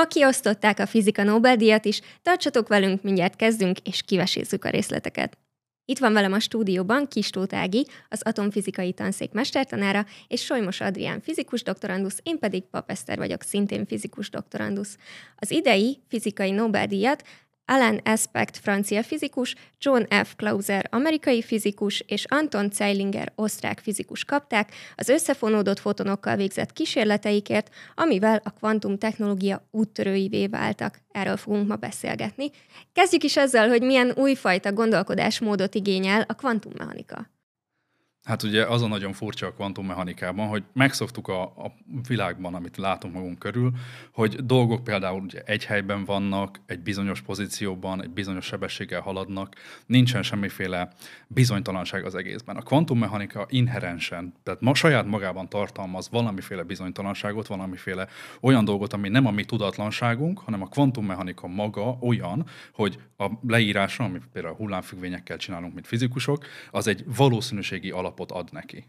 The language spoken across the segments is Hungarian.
Ma kiosztották a fizika Nobel-díjat is, tartsatok velünk, mindjárt kezdünk, és kivesézzük a részleteket. Itt van velem a stúdióban Kis Ági, az atomfizikai tanszék mestertanára, és Solymos Adrián fizikus doktorandusz, én pedig Papeszter vagyok, szintén fizikus doktorandusz. Az idei fizikai Nobel-díjat Alan Aspect francia fizikus, John F. Clauser amerikai fizikus és Anton Zeilinger osztrák fizikus kapták az összefonódott fotonokkal végzett kísérleteikért, amivel a kvantum technológia úttörőivé váltak. Erről fogunk ma beszélgetni. Kezdjük is azzal, hogy milyen újfajta gondolkodásmódot igényel a kvantummechanika. Hát ugye az a nagyon furcsa a kvantummechanikában, hogy megszoktuk a, a világban, amit látunk magunk körül, hogy dolgok például ugye egy helyben vannak, egy bizonyos pozícióban, egy bizonyos sebességgel haladnak, nincsen semmiféle bizonytalanság az egészben. A kvantummechanika inherensen, tehát ma saját magában tartalmaz valamiféle bizonytalanságot, valamiféle olyan dolgot, ami nem a mi tudatlanságunk, hanem a kvantummechanika maga olyan, hogy a leírása, amit például hullámfüggvényekkel csinálunk, mint fizikusok, az egy valószínűségi alap alapot ad neki.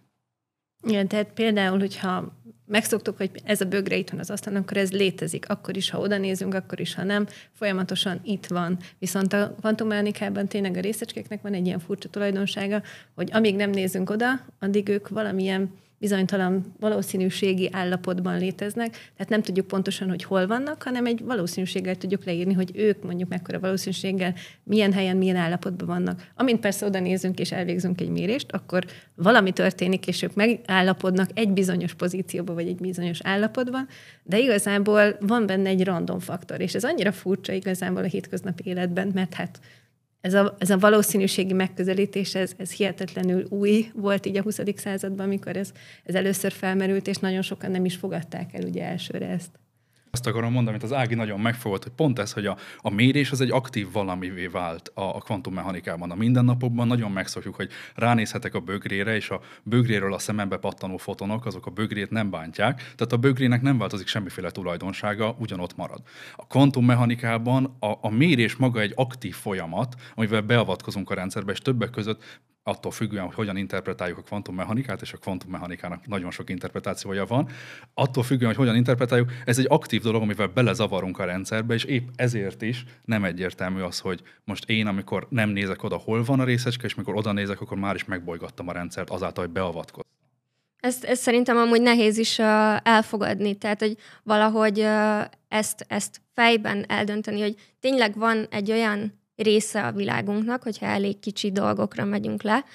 Igen, tehát például, hogyha megszoktuk, hogy ez a bögre itt van az asztalon, akkor ez létezik, akkor is, ha oda nézünk, akkor is, ha nem, folyamatosan itt van. Viszont a kvantummechanikában tényleg a részecskéknek van egy ilyen furcsa tulajdonsága, hogy amíg nem nézünk oda, addig ők valamilyen bizonytalan valószínűségi állapotban léteznek, tehát nem tudjuk pontosan, hogy hol vannak, hanem egy valószínűséggel tudjuk leírni, hogy ők mondjuk mekkora valószínűséggel milyen helyen, milyen állapotban vannak. Amint persze oda nézünk és elvégzünk egy mérést, akkor valami történik, és ők megállapodnak egy bizonyos pozícióban, vagy egy bizonyos állapotban, de igazából van benne egy random faktor, és ez annyira furcsa igazából a hétköznapi életben, mert hát ez a, ez a valószínűségi megközelítés, ez, ez hihetetlenül új volt így a 20. században, amikor ez, ez először felmerült, és nagyon sokan nem is fogadták el ugye elsőre ezt. Azt akarom mondani, amit az Ági nagyon megfogott, hogy pont ez, hogy a, a mérés az egy aktív valamivé vált a, a kvantummechanikában. A mindennapokban nagyon megszokjuk, hogy ránézhetek a bögrére, és a bögréről a szemembe pattanó fotonok, azok a bögrét nem bántják, tehát a bögrének nem változik semmiféle tulajdonsága, ugyanott marad. A kvantummechanikában a, a mérés maga egy aktív folyamat, amivel beavatkozunk a rendszerbe, és többek között attól függően, hogy hogyan interpretáljuk a kvantummechanikát, és a kvantummechanikának nagyon sok interpretációja van, attól függően, hogy hogyan interpretáljuk, ez egy aktív dolog, amivel belezavarunk a rendszerbe, és épp ezért is nem egyértelmű az, hogy most én, amikor nem nézek oda, hol van a részecske, és mikor oda nézek, akkor már is megbolygattam a rendszert azáltal, hogy beavatkoztam. Ezt, ezt szerintem amúgy nehéz is uh, elfogadni, tehát hogy valahogy uh, ezt, ezt fejben eldönteni, hogy tényleg van egy olyan része a világunknak, hogyha elég kicsi dolgokra megyünk le,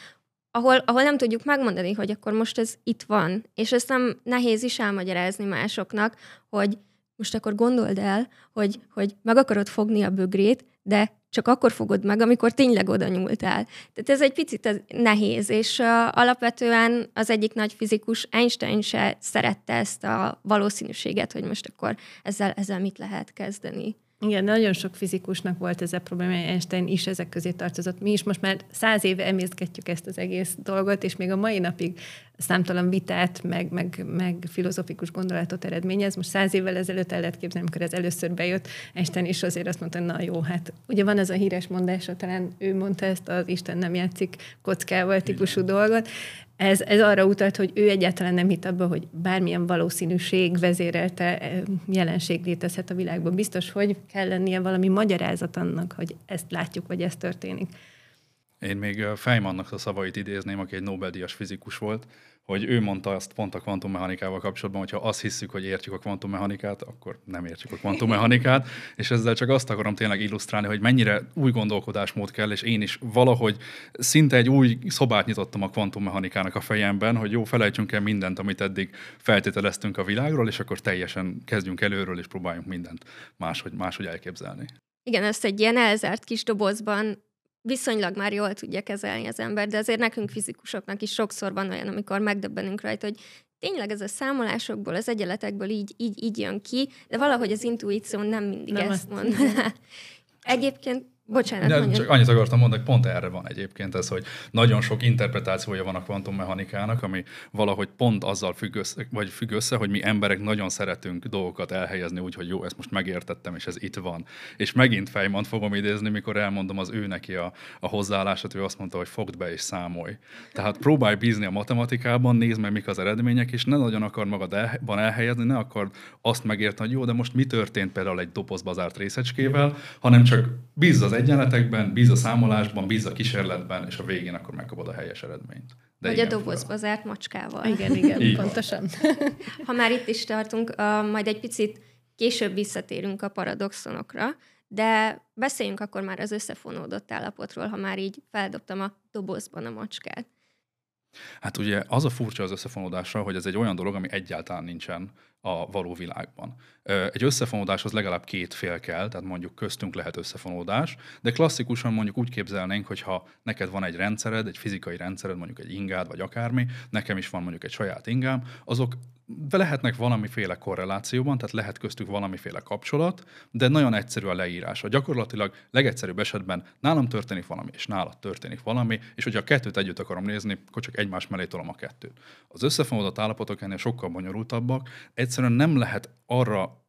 ahol, ahol nem tudjuk megmondani, hogy akkor most ez itt van. És ezt nem nehéz is elmagyarázni másoknak, hogy most akkor gondold el, hogy, hogy meg akarod fogni a bögrét, de csak akkor fogod meg, amikor tényleg oda nyúltál. Tehát ez egy picit nehéz, és uh, alapvetően az egyik nagy fizikus Einstein se szerette ezt a valószínűséget, hogy most akkor ezzel, ezzel mit lehet kezdeni. Igen, nagyon sok fizikusnak volt ez a probléma, Einstein is ezek közé tartozott. Mi is most már száz éve emészgetjük ezt az egész dolgot, és még a mai napig számtalan vitát, meg, meg, meg filozofikus gondolatot eredményez. Most száz évvel ezelőtt el lehet képzelni, amikor ez először bejött, Einstein is azért azt mondta, na jó, hát ugye van ez a híres mondása, talán ő mondta ezt az Isten nem játszik kockával típusú dolgot, ez, ez arra utalt, hogy ő egyáltalán nem hitt abba, hogy bármilyen valószínűség vezérelte eh, jelenség létezhet a világban. Biztos, hogy kell lennie valami magyarázat annak, hogy ezt látjuk, vagy ez történik. Én még Feynmannak a szavait idézném, aki egy Nobel-díjas fizikus volt, hogy ő mondta azt pont a kvantummechanikával kapcsolatban, hogyha azt hiszük, hogy értjük a kvantummechanikát, akkor nem értjük a kvantummechanikát, és ezzel csak azt akarom tényleg illusztrálni, hogy mennyire új gondolkodásmód kell, és én is valahogy szinte egy új szobát nyitottam a kvantummechanikának a fejemben, hogy jó, felejtsünk el mindent, amit eddig feltételeztünk a világról, és akkor teljesen kezdjünk előről, és próbáljunk mindent máshogy, máshogy elképzelni. Igen, ezt egy ilyen elzárt kis dobozban viszonylag már jól tudja kezelni az ember, de azért nekünk fizikusoknak is sokszor van olyan, amikor megdöbbenünk rajta, hogy tényleg ez a számolásokból, az egyeletekből így, így, így jön ki, de valahogy az intuíció nem mindig nem ezt mond. Egyébként Bocsánat, De mondjad. csak annyit akartam mondani, hogy pont erre van egyébként ez, hogy nagyon sok interpretációja van a kvantummechanikának, ami valahogy pont azzal függ össze, vagy függ össze, hogy mi emberek nagyon szeretünk dolgokat elhelyezni úgy, hogy jó, ezt most megértettem, és ez itt van. És megint Fejmant fogom idézni, mikor elmondom az ő neki a, a hozzáállását, ő azt mondta, hogy fogd be és számolj. Tehát próbálj bízni a matematikában, nézd meg, mik az eredmények, és ne nagyon akar magadban elhelyezni, ne akar azt megérteni, hogy jó, de most mi történt például egy dobozba zárt részecskével, hanem csak bízz az egyenletekben, bízz a számolásban, bízz a kísérletben, és a végén akkor megkapod a helyes eredményt. De Vagy a igen, dobozba zárt macskával. Igen, igen, van. pontosan. Ha már itt is tartunk, uh, majd egy picit később visszatérünk a paradoxonokra, de beszéljünk akkor már az összefonódott állapotról, ha már így feldobtam a dobozban a macskát. Hát ugye az a furcsa az összefonódással, hogy ez egy olyan dolog, ami egyáltalán nincsen a való világban. Egy összefonódáshoz legalább két fél kell, tehát mondjuk köztünk lehet összefonódás, de klasszikusan mondjuk úgy képzelnénk, hogy ha neked van egy rendszered, egy fizikai rendszered, mondjuk egy ingád vagy akármi, nekem is van mondjuk egy saját ingám, azok lehetnek valamiféle korrelációban, tehát lehet köztük valamiféle kapcsolat, de nagyon egyszerű a leírása. Gyakorlatilag legegyszerűbb esetben nálam történik valami, és nálad történik valami, és hogyha a kettőt együtt akarom nézni, akkor csak egymás mellé tolom a kettőt. Az összefonódott állapotok ennél sokkal bonyolultabbak, egyszerűen nem lehet arra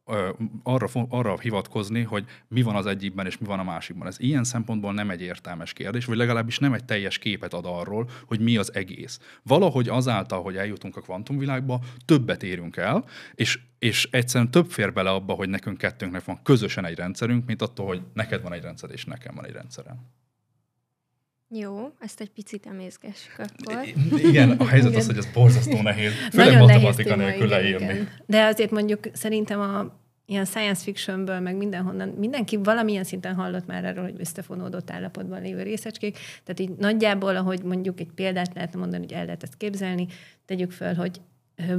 arra, arra hivatkozni, hogy mi van az egyikben és mi van a másikban. Ez ilyen szempontból nem egy értelmes kérdés, vagy legalábbis nem egy teljes képet ad arról, hogy mi az egész. Valahogy azáltal, hogy eljutunk a kvantumvilágba, többet érünk el, és, és egyszerűen több fér bele abba, hogy nekünk kettőnknek van közösen egy rendszerünk, mint attól, hogy neked van egy rendszer és nekem van egy rendszerem. Jó, ezt egy picit emészgessük akkor. Igen, a helyzet Igen. az, hogy ez borzasztó nehéz, főleg Nagyon nehéz matematika téma, nélkül igen, leírni. igen. De azért mondjuk szerintem a ilyen science fictionből, meg mindenhonnan, mindenki valamilyen szinten hallott már erről, hogy összefonódott állapotban lévő részecskék. Tehát így nagyjából, ahogy mondjuk egy példát lehetne mondani, hogy el lehet ezt képzelni, tegyük föl, hogy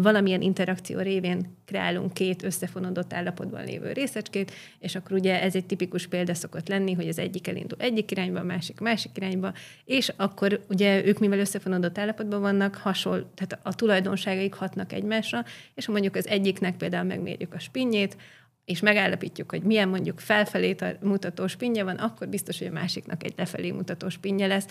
valamilyen interakció révén kreálunk két összefonódott állapotban lévő részecskét, és akkor ugye ez egy tipikus példa szokott lenni, hogy az egyik elindul egyik irányba, a másik másik irányba, és akkor ugye ők mivel összefonódott állapotban vannak, hasonló, tehát a tulajdonságaik hatnak egymásra, és ha mondjuk az egyiknek például megmérjük a spinjét, és megállapítjuk, hogy milyen mondjuk felfelé mutató spinje van, akkor biztos, hogy a másiknak egy lefelé mutató spinje lesz,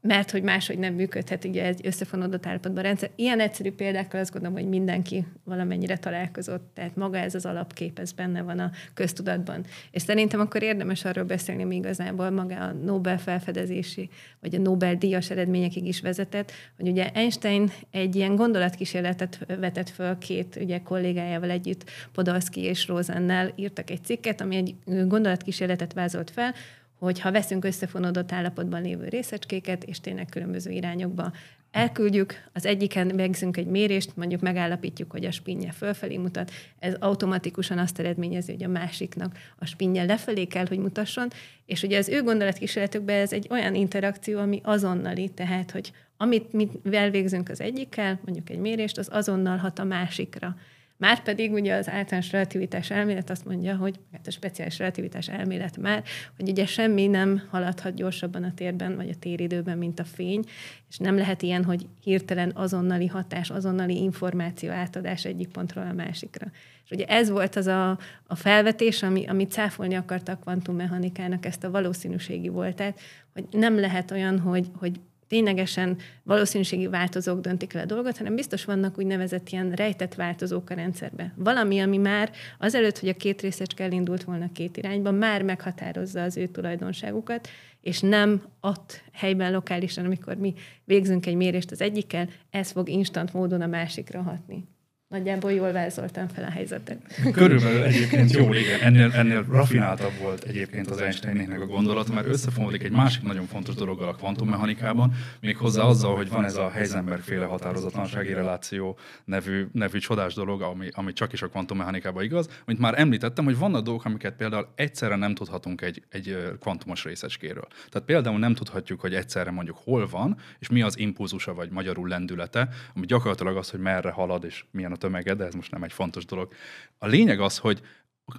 mert hogy máshogy nem működhet ugye egy összefonódott állapotban a rendszer. Ilyen egyszerű példákkal azt gondolom, hogy mindenki valamennyire találkozott, tehát maga ez az alapkép, ez benne van a köztudatban. És szerintem akkor érdemes arról beszélni, ami igazából maga a Nobel felfedezési, vagy a Nobel-díjas eredményekig is vezetett, hogy ugye Einstein egy ilyen gondolatkísérletet vetett föl két ugye kollégájával együtt, Podolsky és Rosennel írtak egy cikket, ami egy gondolatkísérletet vázolt fel, hogy ha veszünk összefonódott állapotban lévő részecskéket, és tényleg különböző irányokba elküldjük, az egyiken végzünk egy mérést, mondjuk megállapítjuk, hogy a spinje fölfelé mutat, ez automatikusan azt eredményezi, hogy a másiknak a spinje lefelé kell, hogy mutasson, és ugye az ő gondolatkísérletükben ez egy olyan interakció, ami azonnali, tehát, hogy amit mi elvégzünk az egyikkel, mondjuk egy mérést, az azonnal hat a másikra. Márpedig ugye az általános relativitás elmélet azt mondja, hogy hát a speciális relativitás elmélet már, hogy ugye semmi nem haladhat gyorsabban a térben, vagy a téridőben, mint a fény, és nem lehet ilyen, hogy hirtelen azonnali hatás, azonnali információ átadás egyik pontról a másikra. És ugye ez volt az a, a felvetés, ami, amit cáfolni akarta a kvantummechanikának ezt a valószínűségi voltát, hogy nem lehet olyan, hogy, hogy ténylegesen valószínűségi változók döntik el a dolgot, hanem biztos vannak úgynevezett ilyen rejtett változók a rendszerbe. Valami, ami már azelőtt, hogy a két részecske elindult volna két irányba, már meghatározza az ő tulajdonságukat, és nem ott helyben, lokálisan, amikor mi végzünk egy mérést az egyikkel, ez fog instant módon a másikra hatni. Nagyjából jól vázoltam fel a helyzetet. Körülbelül egyébként jó, igen. Ennél, ennél rafináltabb volt egyébként az Einsteinnek a gondolat, mert összefonódik egy másik nagyon fontos dologgal a kvantummechanikában, méghozzá azzal, hogy van ez a Heisenberg féle határozatlansági reláció nevű, nevű csodás dolog, ami, ami csak is a kvantummechanikában igaz, amit már említettem, hogy vannak dolgok, amiket például egyszerre nem tudhatunk egy, egy kvantumos részecskéről. Tehát például nem tudhatjuk, hogy egyszerre mondjuk hol van, és mi az impulzusa, vagy magyarul lendülete, ami gyakorlatilag az, hogy merre halad, és milyen a tömege, de ez most nem egy fontos dolog. A lényeg az, hogy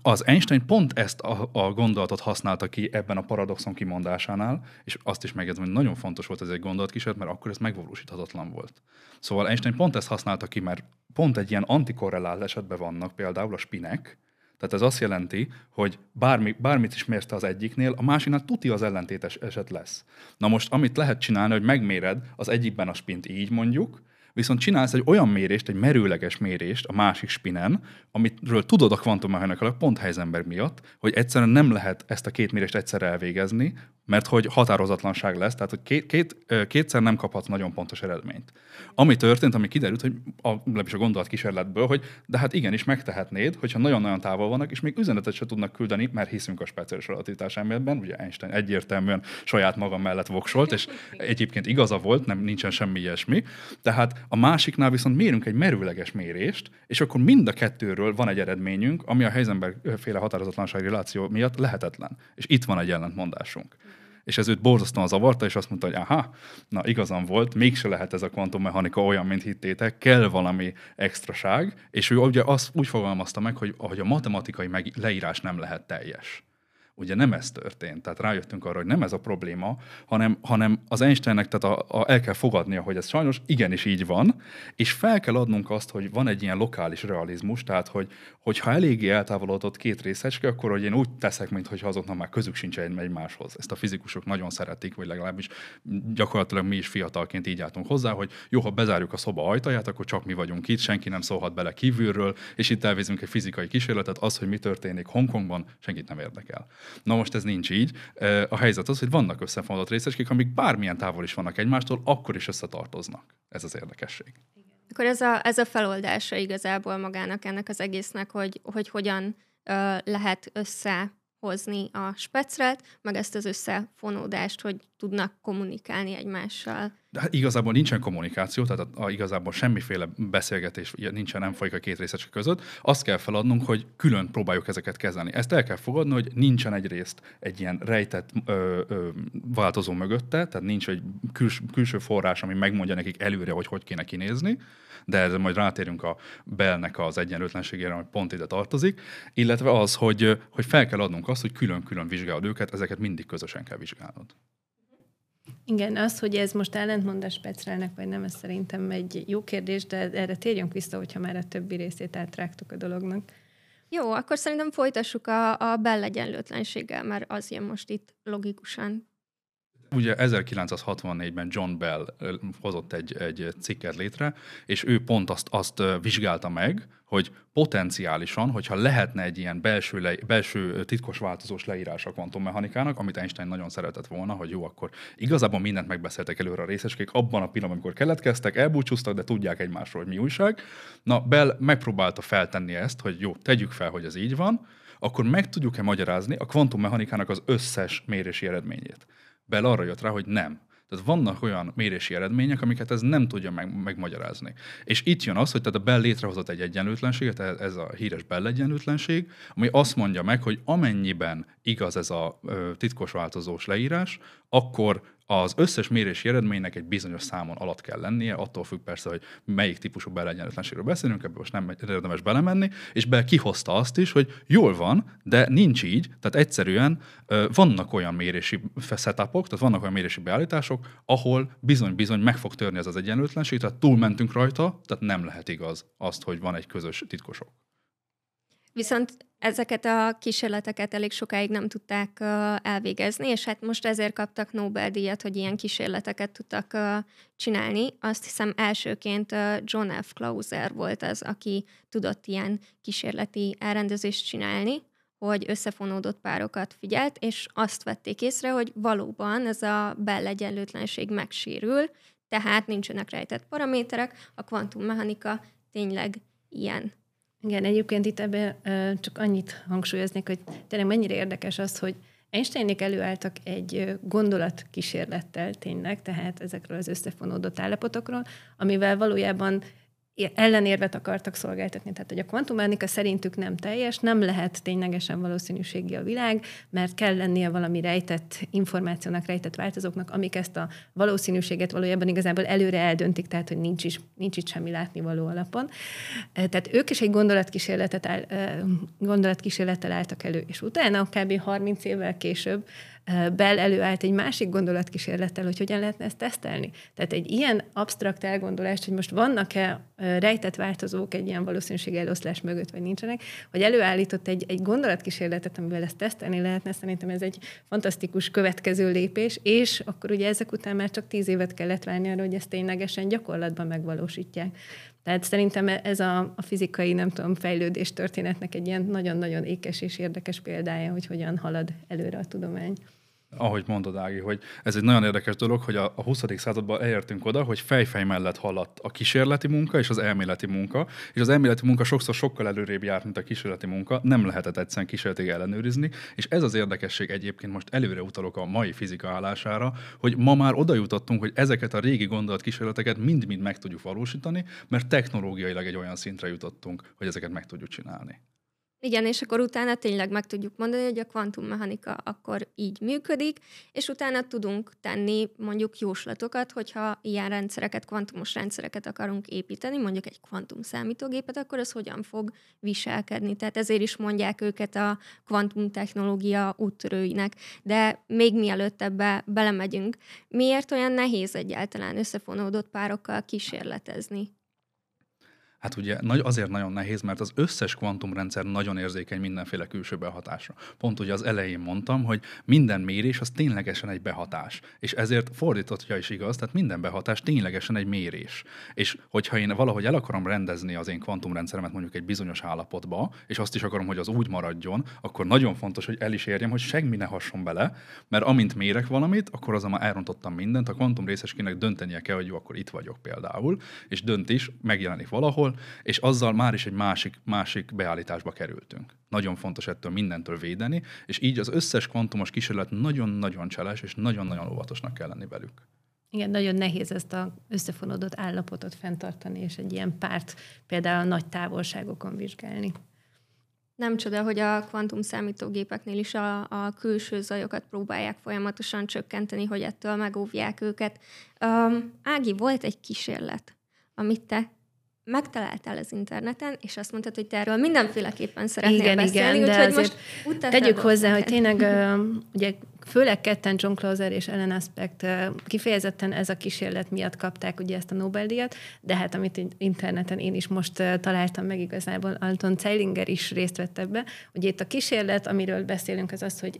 az Einstein pont ezt a, a gondolatot használta ki ebben a paradoxon kimondásánál, és azt is megjegyzem, hogy nagyon fontos volt ez egy gondolatkísérlet, mert akkor ez megvalósíthatatlan volt. Szóval Einstein pont ezt használta ki, mert pont egy ilyen antikorrelált esetben vannak például a spinek, Tehát ez azt jelenti, hogy bármi, bármit is mérsz az egyiknél, a másiknál tuti az ellentétes eset lesz. Na most, amit lehet csinálni, hogy megméred az egyikben a spint így mondjuk, Viszont csinálsz egy olyan mérést, egy merőleges mérést a másik spinen, amitről tudod a kvantummechanikailag pont Heisenberg miatt, hogy egyszerűen nem lehet ezt a két mérést egyszerre elvégezni, mert hogy határozatlanság lesz, tehát hogy két, két, kétszer nem kaphatsz nagyon pontos eredményt. Ami történt, ami kiderült, hogy a, legalábbis a gondolat kísérletből, hogy de hát igenis megtehetnéd, hogyha nagyon-nagyon távol vannak, és még üzenetet se tudnak küldeni, mert hiszünk a speciális relativitás elméletben, ugye Einstein egyértelműen saját maga mellett voksolt, és egyébként igaza volt, nem nincsen semmi ilyesmi. Tehát a másiknál viszont mérünk egy merőleges mérést, és akkor mind a kettőről van egy eredményünk, ami a Heisenberg féle határozatlanság reláció miatt lehetetlen. És itt van egy ellentmondásunk és ez őt borzasztóan zavarta, és azt mondta, hogy aha, na igazam volt, mégse lehet ez a kvantummechanika olyan, mint hittétek, kell valami extraság, és ő ugye azt úgy fogalmazta meg, hogy, hogy a matematikai meg, leírás nem lehet teljes. Ugye nem ez történt, tehát rájöttünk arra, hogy nem ez a probléma, hanem, hanem az Einsteinnek tehát a, a, el kell fogadnia, hogy ez sajnos igenis így van, és fel kell adnunk azt, hogy van egy ilyen lokális realizmus, tehát hogy, hogyha eléggé eltávolodott két részecske, akkor hogy én úgy teszek, mintha azoknak már közük sincs egymáshoz. Ezt a fizikusok nagyon szeretik, vagy legalábbis gyakorlatilag mi is fiatalként így álltunk hozzá, hogy jó, ha bezárjuk a szoba ajtaját, akkor csak mi vagyunk itt, senki nem szólhat bele kívülről, és itt elvézünk egy fizikai kísérletet, az, hogy mi történik Hongkongban, senkit nem érdekel. Na most ez nincs így. A helyzet az, hogy vannak összefonódott részecskék, amik bármilyen távol is vannak egymástól, akkor is összetartoznak. Ez az érdekesség. Akkor ez a, ez a feloldása igazából magának ennek az egésznek, hogy, hogy hogyan ö, lehet össze hozni a specret, meg ezt az összefonódást, hogy tudnak kommunikálni egymással. De hát igazából nincsen kommunikáció, tehát a, a, igazából semmiféle beszélgetés nincsen, nem folyik a két részecske között. Azt kell feladnunk, hogy külön próbáljuk ezeket kezelni. Ezt el kell fogadni, hogy nincsen egyrészt egy ilyen rejtett ö, ö, változó mögötte, tehát nincs egy küls, külső forrás, ami megmondja nekik előre, hogy hogy kéne kinézni, de ezzel majd rátérünk a belnek az egyenlőtlenségére, ami pont ide tartozik, illetve az, hogy, hogy fel kell adnunk azt, hogy külön-külön vizsgálod őket, ezeket mindig közösen kell vizsgálnod. Igen, az, hogy ez most ellentmondás Petrelnek, vagy nem, ez szerintem egy jó kérdés, de erre térjünk vissza, hogyha már a többi részét átrágtuk a dolognak. Jó, akkor szerintem folytassuk a, a bellegyenlőtlenséggel, mert az jön most itt logikusan Ugye 1964-ben John Bell hozott egy, egy cikket létre, és ő pont azt, azt vizsgálta meg, hogy potenciálisan, hogyha lehetne egy ilyen belső, le, belső titkos változós leírás a kvantummechanikának, amit Einstein nagyon szeretett volna, hogy jó, akkor igazából mindent megbeszéltek előre a részeskék, abban a pillanatban, amikor keletkeztek, elbúcsúztak, de tudják egymásról, hogy mi újság. Na, Bell megpróbálta feltenni ezt, hogy jó, tegyük fel, hogy ez így van, akkor meg tudjuk-e magyarázni a kvantummechanikának az összes mérési eredményét. Bell arra jött rá, hogy nem. Tehát vannak olyan mérési eredmények, amiket ez nem tudja meg, megmagyarázni. És itt jön az, hogy tehát a Bell létrehozott egy egyenlőtlenséget, ez a híres Bell egyenlőtlenség, ami azt mondja meg, hogy amennyiben igaz ez a titkos változós leírás, akkor az összes mérési eredménynek egy bizonyos számon alatt kell lennie, attól függ persze, hogy melyik típusú belegyenletlenségről beszélünk, ebből most nem érdemes belemenni, és be kihozta azt is, hogy jól van, de nincs így, tehát egyszerűen vannak olyan mérési setupok, tehát vannak olyan mérési beállítások, ahol bizony-bizony meg fog törni ez az egyenlőtlenség, tehát túlmentünk rajta, tehát nem lehet igaz azt, hogy van egy közös titkosok. Viszont ezeket a kísérleteket elég sokáig nem tudták elvégezni, és hát most ezért kaptak Nobel-díjat, hogy ilyen kísérleteket tudtak csinálni. Azt hiszem elsőként John F. Clauser volt az, aki tudott ilyen kísérleti elrendezést csinálni, hogy összefonódott párokat figyelt, és azt vették észre, hogy valóban ez a Bell egyenlőtlenség megsérül, tehát nincsenek rejtett paraméterek, a kvantummechanika tényleg ilyen. Igen, egyébként itt ebben csak annyit hangsúlyoznék, hogy tényleg mennyire érdekes az, hogy Einsteinék előálltak egy gondolatkísérlettel tényleg, tehát ezekről az összefonódott állapotokról, amivel valójában ellenérvet akartak szolgáltatni. Tehát, hogy a kvantummechanika szerintük nem teljes, nem lehet ténylegesen valószínűségi a világ, mert kell lennie valami rejtett információnak, rejtett változóknak, amik ezt a valószínűséget valójában igazából előre eldöntik, tehát, hogy nincs, is, nincs itt semmi látnivaló alapon. Tehát ők is egy gondolatkísérletet áll, gondolatkísérlettel álltak elő, és utána kb. 30 évvel később Bell előállt egy másik gondolatkísérlettel, hogy hogyan lehetne ezt tesztelni. Tehát egy ilyen absztrakt elgondolást, hogy most vannak-e rejtett változók egy ilyen valószínűség eloszlás mögött, vagy nincsenek, hogy előállított egy, egy gondolatkísérletet, amivel ezt tesztelni lehetne, szerintem ez egy fantasztikus következő lépés, és akkor ugye ezek után már csak tíz évet kellett várni arra, hogy ezt ténylegesen gyakorlatban megvalósítják. Tehát szerintem ez a, a fizikai, nem tudom, fejlődés történetnek egy ilyen nagyon-nagyon ékes és érdekes példája, hogy hogyan halad előre a tudomány ahogy mondod, Ági, hogy ez egy nagyon érdekes dolog, hogy a, a 20. században elértünk oda, hogy fejfej mellett haladt a kísérleti munka és az elméleti munka, és az elméleti munka sokszor sokkal előrébb járt, mint a kísérleti munka, nem lehetett egyszerűen kísérletig ellenőrizni, és ez az érdekesség egyébként most előre utalok a mai fizika állására, hogy ma már oda jutottunk, hogy ezeket a régi gondolatkísérleteket mind-mind meg tudjuk valósítani, mert technológiailag egy olyan szintre jutottunk, hogy ezeket meg tudjuk csinálni. Igen, és akkor utána tényleg meg tudjuk mondani, hogy a kvantummechanika akkor így működik, és utána tudunk tenni mondjuk jóslatokat, hogyha ilyen rendszereket, kvantumos rendszereket akarunk építeni, mondjuk egy kvantum számítógépet, akkor az hogyan fog viselkedni. Tehát ezért is mondják őket a kvantum technológia úttörőinek. De még mielőtt ebbe belemegyünk, miért olyan nehéz egyáltalán összefonódott párokkal kísérletezni? Hát ugye azért nagyon nehéz, mert az összes kvantumrendszer nagyon érzékeny mindenféle külső behatásra. Pont ugye az elején mondtam, hogy minden mérés az ténylegesen egy behatás. És ezért fordítottja is igaz, tehát minden behatás ténylegesen egy mérés. És hogyha én valahogy el akarom rendezni az én kvantumrendszeremet mondjuk egy bizonyos állapotba, és azt is akarom, hogy az úgy maradjon, akkor nagyon fontos, hogy el is érjem, hogy semmi ne hasson bele, mert amint mérek valamit, akkor az már elrontottam mindent, a kvantum részeskének döntenie kell, hogy jó, akkor itt vagyok például, és dönt is, megjelenik valahol, valahol, és azzal már is egy másik, másik beállításba kerültünk. Nagyon fontos ettől mindentől védeni, és így az összes kvantumos kísérlet nagyon-nagyon cseles, és nagyon-nagyon óvatosnak kell lenni velük. Igen, nagyon nehéz ezt az összefonódott állapotot fenntartani, és egy ilyen párt például a nagy távolságokon vizsgálni. Nem csoda, hogy a kvantum számítógépeknél is a, a külső zajokat próbálják folyamatosan csökkenteni, hogy ettől megóvják őket. Um, Ági, volt egy kísérlet, amit te megtaláltál az interneten, és azt mondtad, hogy te erről mindenféleképpen szeretnél igen, beszélni, igen, úgyhogy most tegyük hozzá, hogy tényleg ugye főleg ketten John Clauser és Ellen Aspect kifejezetten ez a kísérlet miatt kapták ugye ezt a Nobel-díjat, de hát amit interneten én is most találtam meg igazából, Alton Zeilinger is részt vett ebbe. Ugye itt a kísérlet, amiről beszélünk, az az, hogy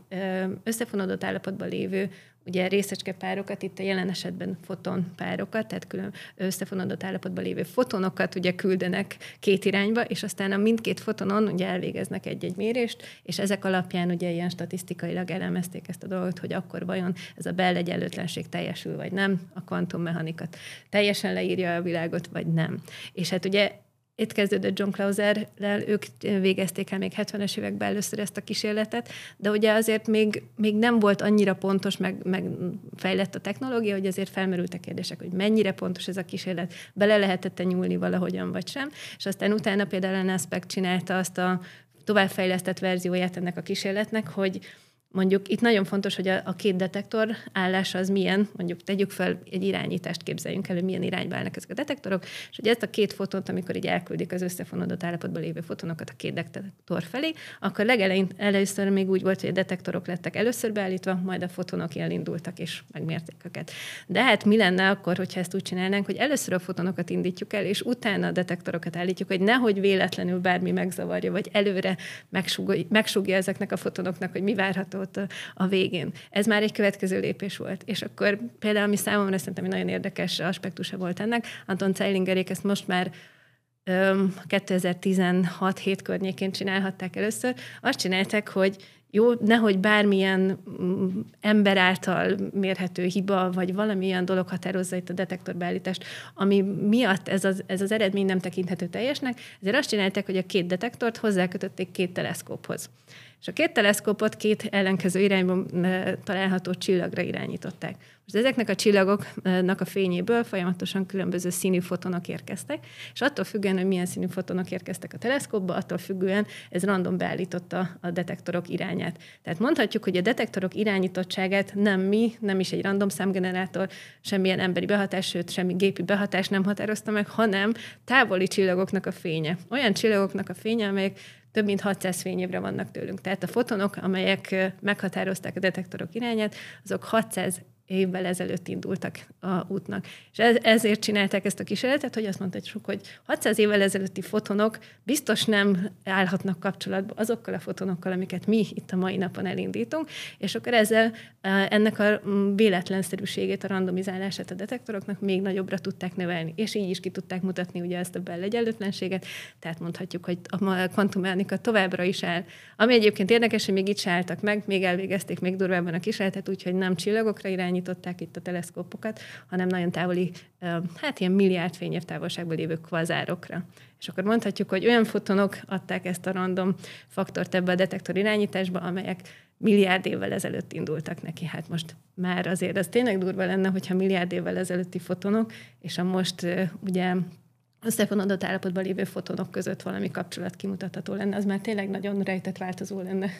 összefonódott állapotban lévő ugye részecske párokat, itt a jelen esetben foton párokat, tehát külön összefonódott állapotban lévő fotonokat ugye küldenek két irányba, és aztán a mindkét fotonon ugye elvégeznek egy-egy mérést, és ezek alapján ugye ilyen statisztikailag elemezték ezt a dolgot, hogy akkor vajon ez a Bell egyenlőtlenség teljesül, vagy nem, a kvantummechanikat teljesen leírja a világot, vagy nem. És hát ugye itt kezdődött John Clauserrel, ők végezték el még 70-es években először ezt a kísérletet, de ugye azért még, még nem volt annyira pontos, meg, meg fejlett a technológia, hogy azért felmerültek kérdések, hogy mennyire pontos ez a kísérlet, bele lehetett-e nyúlni valahogyan, vagy sem. És aztán utána például Ellen Aspect csinálta azt a továbbfejlesztett verzióját ennek a kísérletnek, hogy Mondjuk itt nagyon fontos, hogy a, a két detektor állása az milyen, mondjuk tegyük fel egy irányítást képzeljünk elő, milyen irányba állnak ezek a detektorok, és hogy ezt a két fotont, amikor így elküldik az összefonódott állapotban lévő fotonokat a két detektor felé, akkor legelején először még úgy volt, hogy a detektorok lettek először beállítva, majd a fotonok elindultak és megmérték őket. De hát mi lenne akkor, hogyha ezt úgy csinálnánk, hogy először a fotonokat indítjuk el, és utána a detektorokat állítjuk, hogy nehogy véletlenül bármi megzavarja, vagy előre megsugja ezeknek a fotonoknak, hogy mi várható ott a, végén. Ez már egy következő lépés volt. És akkor például, ami számomra szerintem egy nagyon érdekes aspektusa volt ennek, Anton Zeilingerék ezt most már 2016-7 környékén csinálhatták először. Azt csinálták, hogy jó, nehogy bármilyen mm, ember által mérhető hiba, vagy valamilyen dolog határozza itt a detektorbeállítást, ami miatt ez az, ez az eredmény nem tekinthető teljesnek, ezért azt csinálták, hogy a két detektort hozzákötötték két teleszkóphoz. És a két teleszkópot két ellenkező irányban található csillagra irányították. Most ezeknek a csillagoknak a fényéből folyamatosan különböző színű fotonok érkeztek, és attól függően, hogy milyen színű fotonok érkeztek a teleszkópba, attól függően ez random beállította a detektorok irányát. Tehát mondhatjuk, hogy a detektorok irányítottságát nem mi, nem is egy random számgenerátor, semmilyen emberi behatás, sőt, semmi gépi behatás nem határozta meg, hanem távoli csillagoknak a fénye. Olyan csillagoknak a fénye, amelyek több mint 600 fényévre vannak tőlünk. Tehát a fotonok, amelyek meghatározták a detektorok irányát, azok 600 évvel ezelőtt indultak a útnak. És ezért csinálták ezt a kísérletet, hogy azt mondhatjuk, hogy 600 évvel ezelőtti fotonok biztos nem állhatnak kapcsolatba azokkal a fotonokkal, amiket mi itt a mai napon elindítunk, és akkor ezzel e, ennek a véletlenszerűségét, a randomizálását a detektoroknak még nagyobbra tudták növelni, és így is ki tudták mutatni ugye ezt a Bell egyenlőtlenséget, tehát mondhatjuk, hogy a kvantummechanika továbbra is áll. Ami egyébként érdekes, hogy még itt se álltak meg, még elvégezték még durvábban a kísérletet, úgyhogy nem csillagokra irányít, irányították itt a teleszkópokat, hanem nagyon távoli, hát ilyen milliárd fényév távolságban lévő kvazárokra. És akkor mondhatjuk, hogy olyan fotonok adták ezt a random faktort ebbe a detektor irányításba, amelyek milliárd évvel ezelőtt indultak neki. Hát most már azért ez tényleg durva lenne, hogyha milliárd évvel ezelőtti fotonok, és a most ugye összefonódott állapotban lévő fotonok között valami kapcsolat kimutatható lenne, az már tényleg nagyon rejtett változó lenne.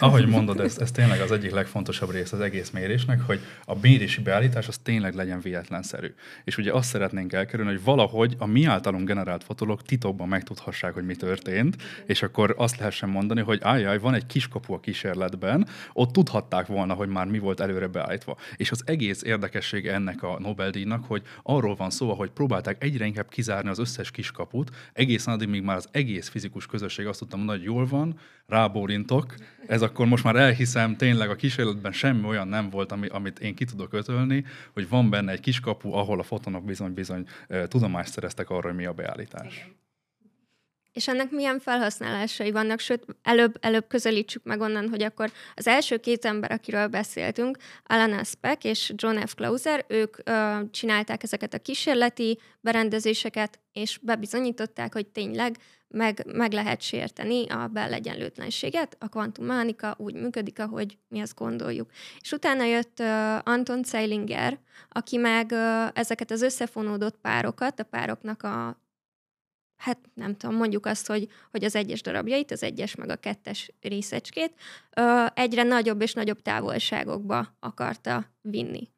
Ahogy mondod, ez, ez tényleg az egyik legfontosabb rész az egész mérésnek, hogy a mérési beállítás az tényleg legyen véletlenszerű. És ugye azt szeretnénk elkerülni, hogy valahogy a mi általunk generált fotók titokban megtudhassák, hogy mi történt, és akkor azt lehessen mondani, hogy ajjaj, van egy kiskapu a kísérletben, ott tudhatták volna, hogy már mi volt előre beállítva. És az egész érdekessége ennek a Nobel-díjnak, hogy arról van szó, hogy próbálták egyre inkább kizárni az összes kiskaput, egészen addig, míg már az egész fizikus közösség azt tudtam mondani, hogy jól van, rábólintok, ez akkor most már elhiszem, tényleg a kísérletben semmi olyan nem volt, ami, amit én ki tudok ötölni, hogy van benne egy kiskapu, ahol a fotonok bizony-bizony tudomást szereztek arra, hogy mi a beállítás. Igen. És ennek milyen felhasználásai vannak, sőt, előbb, előbb közelítsük meg onnan, hogy akkor az első két ember, akiről beszéltünk, Alana Speck és John F. Clauser, ők ö, csinálták ezeket a kísérleti berendezéseket, és bebizonyították, hogy tényleg meg, meg lehet sérteni a Bell egyenlőtlenséget. A kvantummechanika úgy működik, ahogy mi azt gondoljuk. És utána jött uh, Anton Zeilinger, aki meg uh, ezeket az összefonódott párokat, a pároknak a hát nem tudom, mondjuk azt, hogy, hogy az egyes darabjait, az egyes meg a kettes részecskét ö, egyre nagyobb és nagyobb távolságokba akarta vinni.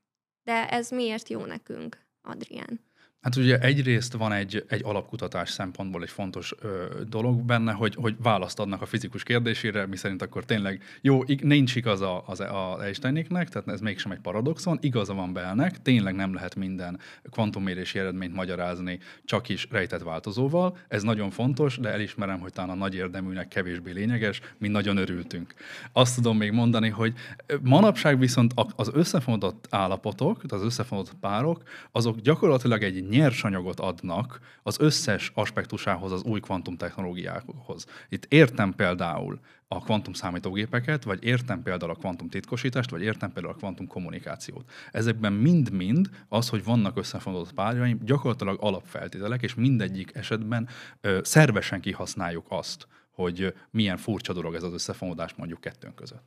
De ez miért jó nekünk, Adrián? Hát ugye egyrészt van egy, egy alapkutatás szempontból egy fontos ö, dolog benne, hogy, hogy választ adnak a fizikus kérdésére, mi szerint akkor tényleg jó, nincs igaza az, az Einsteinéknek, tehát ez mégsem egy paradoxon, igaza van Bellnek, tényleg nem lehet minden kvantummérési eredményt magyarázni csak is rejtett változóval, ez nagyon fontos, de elismerem, hogy talán a nagy érdeműnek kevésbé lényeges, mi nagyon örültünk. Azt tudom még mondani, hogy manapság viszont az összefonódott állapotok, az összefonódott párok, azok gyakorlatilag egy nyersanyagot adnak az összes aspektusához az új kvantum technológiákhoz. Itt értem például a kvantum számítógépeket, vagy értem például a kvantum titkosítást, vagy értem például a kvantum kommunikációt. Ezekben mind-mind az, hogy vannak összefonódott párjaim, gyakorlatilag alapfeltételek, és mindegyik esetben ö, szervesen kihasználjuk azt, hogy milyen furcsa dolog ez az összefonódás mondjuk kettőnk között.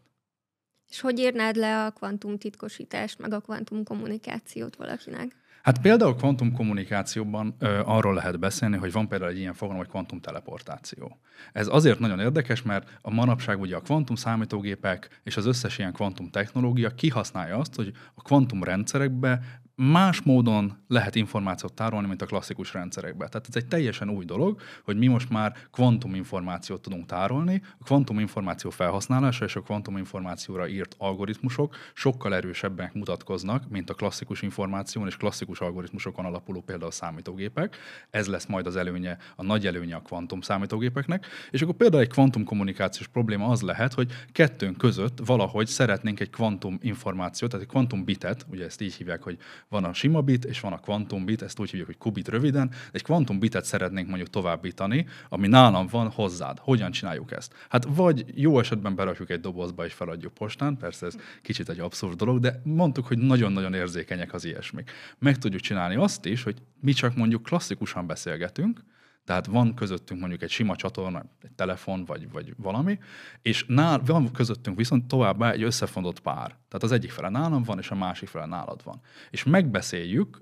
És hogy írnád le a kvantum titkosítást, meg a kvantum kommunikációt valakinek? Hát például kvantum kommunikációban ö, arról lehet beszélni, hogy van például egy ilyen fogalom, hogy kvantum teleportáció. Ez azért nagyon érdekes, mert a manapság ugye a kvantum számítógépek és az összes ilyen kvantum technológia kihasználja azt, hogy a kvantum rendszerekbe más módon lehet információt tárolni, mint a klasszikus rendszerekben. Tehát ez egy teljesen új dolog, hogy mi most már kvantum információt tudunk tárolni. A kvantum információ felhasználása és a kvantum információra írt algoritmusok sokkal erősebbek mutatkoznak, mint a klasszikus információn és klasszikus algoritmusokon alapuló például számítógépek. Ez lesz majd az előnye, a nagy előnye a kvantum számítógépeknek. És akkor például egy kvantum kommunikációs probléma az lehet, hogy kettőnk között valahogy szeretnénk egy kvantum információt, tehát egy kvantum bitet, ugye ezt így hívják, hogy van a sima bit, és van a kvantum bit, ezt úgy hívjuk, hogy kubit röviden. Egy kvantum bitet szeretnénk mondjuk továbbítani, ami nálam van hozzád. Hogyan csináljuk ezt? Hát vagy jó esetben berakjuk egy dobozba és feladjuk postán, persze ez kicsit egy abszurd dolog, de mondtuk, hogy nagyon-nagyon érzékenyek az ilyesmik. Meg tudjuk csinálni azt is, hogy mi csak mondjuk klasszikusan beszélgetünk, tehát van közöttünk mondjuk egy sima csatorna, egy telefon vagy, vagy valami, és nál, van közöttünk viszont továbbá egy összefonott pár. Tehát az egyik fele nálam van, és a másik fele nálad van. És megbeszéljük,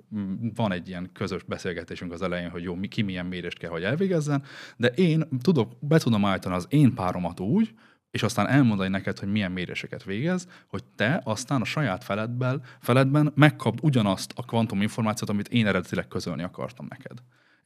van egy ilyen közös beszélgetésünk az elején, hogy jó, ki milyen mérést kell, hogy elvégezzen, de én tudok, be tudom állítani az én páromat úgy, és aztán elmondani neked, hogy milyen méréseket végez, hogy te aztán a saját feledben, feledben megkapd ugyanazt a kvantum információt, amit én eredetileg közölni akartam neked.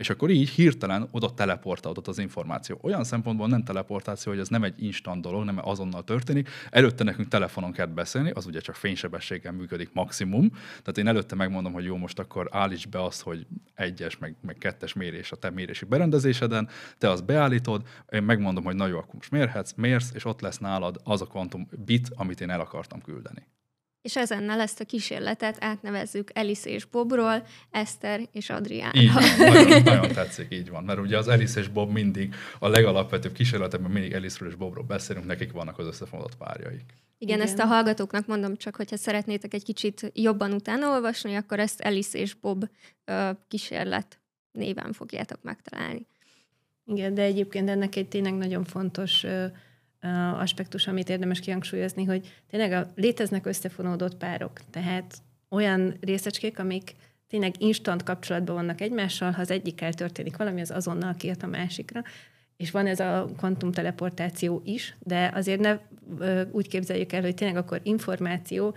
És akkor így hirtelen oda teleportálódott az információ. Olyan szempontból nem teleportáció, hogy ez nem egy instant dolog, nem azonnal történik. Előtte nekünk telefonon kell beszélni, az ugye csak fénysebességgel működik maximum. Tehát én előtte megmondom, hogy jó, most akkor állíts be azt, hogy egyes, meg, meg kettes mérés a te mérési berendezéseden, te azt beállítod, én megmondom, hogy na jó, akkor most mérhetsz, mérsz, és ott lesz nálad az a kvantum bit, amit én el akartam küldeni. És ezennel ezt a kísérletet átnevezzük Elis és Bobról, Eszter és Adrián. Így van, nagyon, nagyon tetszik, így van. Mert ugye az Elis és Bob mindig a legalapvetőbb kísérletekben mindig Elisről és Bobról beszélünk, nekik vannak az összefonott párjaik. Igen, Igen, ezt a hallgatóknak mondom csak, hogyha szeretnétek egy kicsit jobban utána olvasni, akkor ezt Elis és Bob kísérlet néven fogjátok megtalálni. Igen, de egyébként ennek egy tényleg nagyon fontos aspektus, amit érdemes kihangsúlyozni, hogy tényleg a, léteznek összefonódott párok, tehát olyan részecskék, amik tényleg instant kapcsolatban vannak egymással, ha az egyikkel történik valami, az azonnal kiad a másikra, és van ez a kvantumteleportáció is, de azért ne úgy képzeljük el, hogy tényleg akkor információ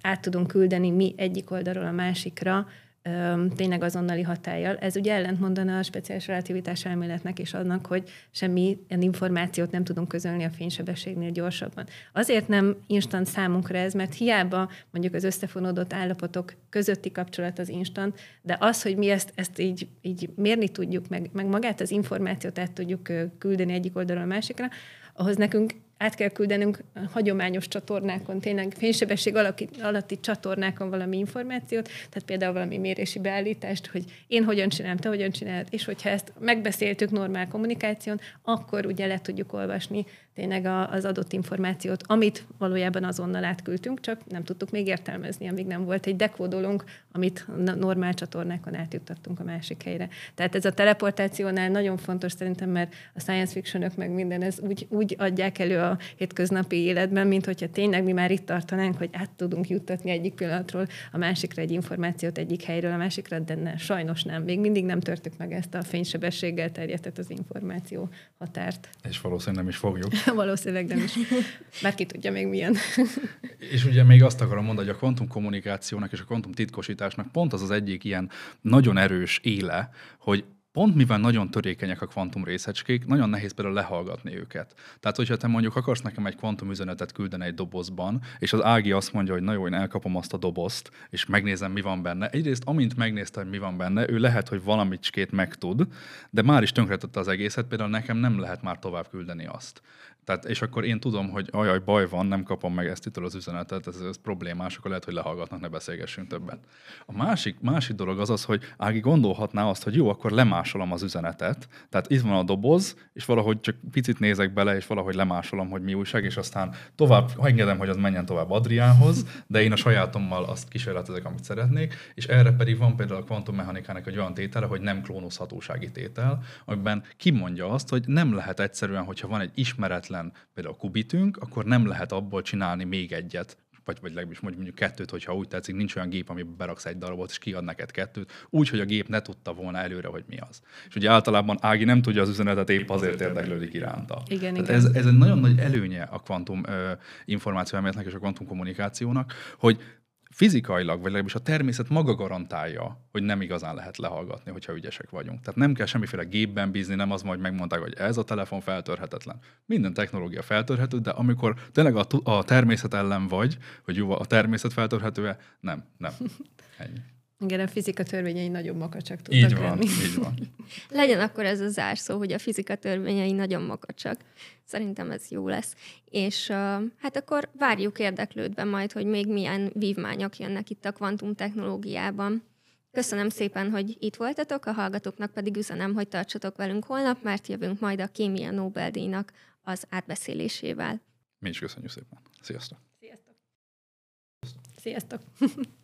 át tudunk küldeni mi egyik oldalról a másikra, tényleg azonnali hatállyal. Ez ugye ellentmondana a speciális relativitás elméletnek és annak, hogy semmi információt nem tudunk közölni a fénysebességnél gyorsabban. Azért nem instant számunkra ez, mert hiába mondjuk az összefonódott állapotok közötti kapcsolat az instant, de az, hogy mi ezt, ezt így, így mérni tudjuk, meg, meg magát az információt át tudjuk küldeni egyik oldalról a másikra, ahhoz nekünk át kell küldenünk hagyományos csatornákon, tényleg fénysebesség alatti, csatornákon valami információt, tehát például valami mérési beállítást, hogy én hogyan csinálom, te hogyan csinálod, és hogyha ezt megbeszéltük normál kommunikáción, akkor ugye le tudjuk olvasni tényleg az adott információt, amit valójában azonnal átküldtünk, csak nem tudtuk még értelmezni, amíg nem volt egy dekódolunk, amit normál csatornákon átjuttattunk a másik helyre. Tehát ez a teleportációnál nagyon fontos szerintem, mert a science fictionök meg minden, ez úgy, úgy adják elő a hétköznapi életben, mint hogyha tényleg mi már itt tartanánk, hogy át tudunk juttatni egyik pillanatról a másikra egy információt egyik helyről a másikra, de ne, sajnos nem. Még mindig nem törtük meg ezt a fénysebességgel terjedtet az információ határt. És valószínűleg nem is fogjuk. Valószínűleg nem is. Már ki tudja még milyen. és ugye még azt akarom mondani, hogy a kvantum kommunikációnak és a kvantum titkosításnak pont az az egyik ilyen nagyon erős éle, hogy pont mivel nagyon törékenyek a kvantum részecskék, nagyon nehéz például lehallgatni őket. Tehát, hogyha te mondjuk akarsz nekem egy kvantum üzenetet küldeni egy dobozban, és az Ági azt mondja, hogy na jó, én elkapom azt a dobozt, és megnézem, mi van benne. Egyrészt, amint megnézte, hogy mi van benne, ő lehet, hogy valamit megtud, de már is tönkretette az egészet, például nekem nem lehet már tovább küldeni azt. Tehát, és akkor én tudom, hogy ajaj, baj van, nem kapom meg ezt itt az üzenetet, ez, ez problémás, akkor lehet, hogy lehallgatnak, ne beszélgessünk többet. A másik, másik dolog az az, hogy Ági gondolhatná azt, hogy jó, akkor lemásolom az üzenetet. Tehát itt van a doboz, és valahogy csak picit nézek bele, és valahogy lemásolom, hogy mi újság, és aztán tovább, engedem, hogy az menjen tovább Adriánhoz, de én a sajátommal azt kísérletezek, amit szeretnék, és erre pedig van például a kvantummechanikának egy olyan tétele, hogy nem klónozhatósági tétel, amiben kimondja azt, hogy nem lehet egyszerűen, hogyha van egy ismeretlen például kubitünk, akkor nem lehet abból csinálni még egyet, vagy, vagy legalábbis mondjuk kettőt, hogyha úgy tetszik, nincs olyan gép, amiben beraksz egy darabot, és kiad neked kettőt, úgy, hogy a gép ne tudta volna előre, hogy mi az. És ugye általában Ági nem tudja az üzenetet, épp azért érdeklődik iránta. Igen, igen. Ez, ez egy nagyon nagy előnye a kvantum információ és a kvantum kommunikációnak, hogy fizikailag, vagy legalábbis a természet maga garantálja, hogy nem igazán lehet lehallgatni, hogyha ügyesek vagyunk. Tehát nem kell semmiféle gépben bízni, nem az majd megmondták, hogy ez a telefon feltörhetetlen. Minden technológia feltörhető, de amikor tényleg a, a természet ellen vagy, hogy jó, a természet feltörhető-e, nem, nem. Ennyi. Igen, a fizika törvényei nagyon makacsak tudnak így van, lenni. Így van. Legyen akkor ez a zárszó, hogy a fizika törvényei nagyon makacsak. Szerintem ez jó lesz. És uh, hát akkor várjuk érdeklődve majd, hogy még milyen vívmányok jönnek itt a kvantum technológiában. Köszönöm szépen, hogy itt voltatok, a hallgatóknak pedig üzenem, hogy tartsatok velünk holnap, mert jövünk majd a kémia Nobel-díjnak az átbeszélésével. Mi is köszönjük szépen. Sziasztok! Sziasztok! Sziasztok!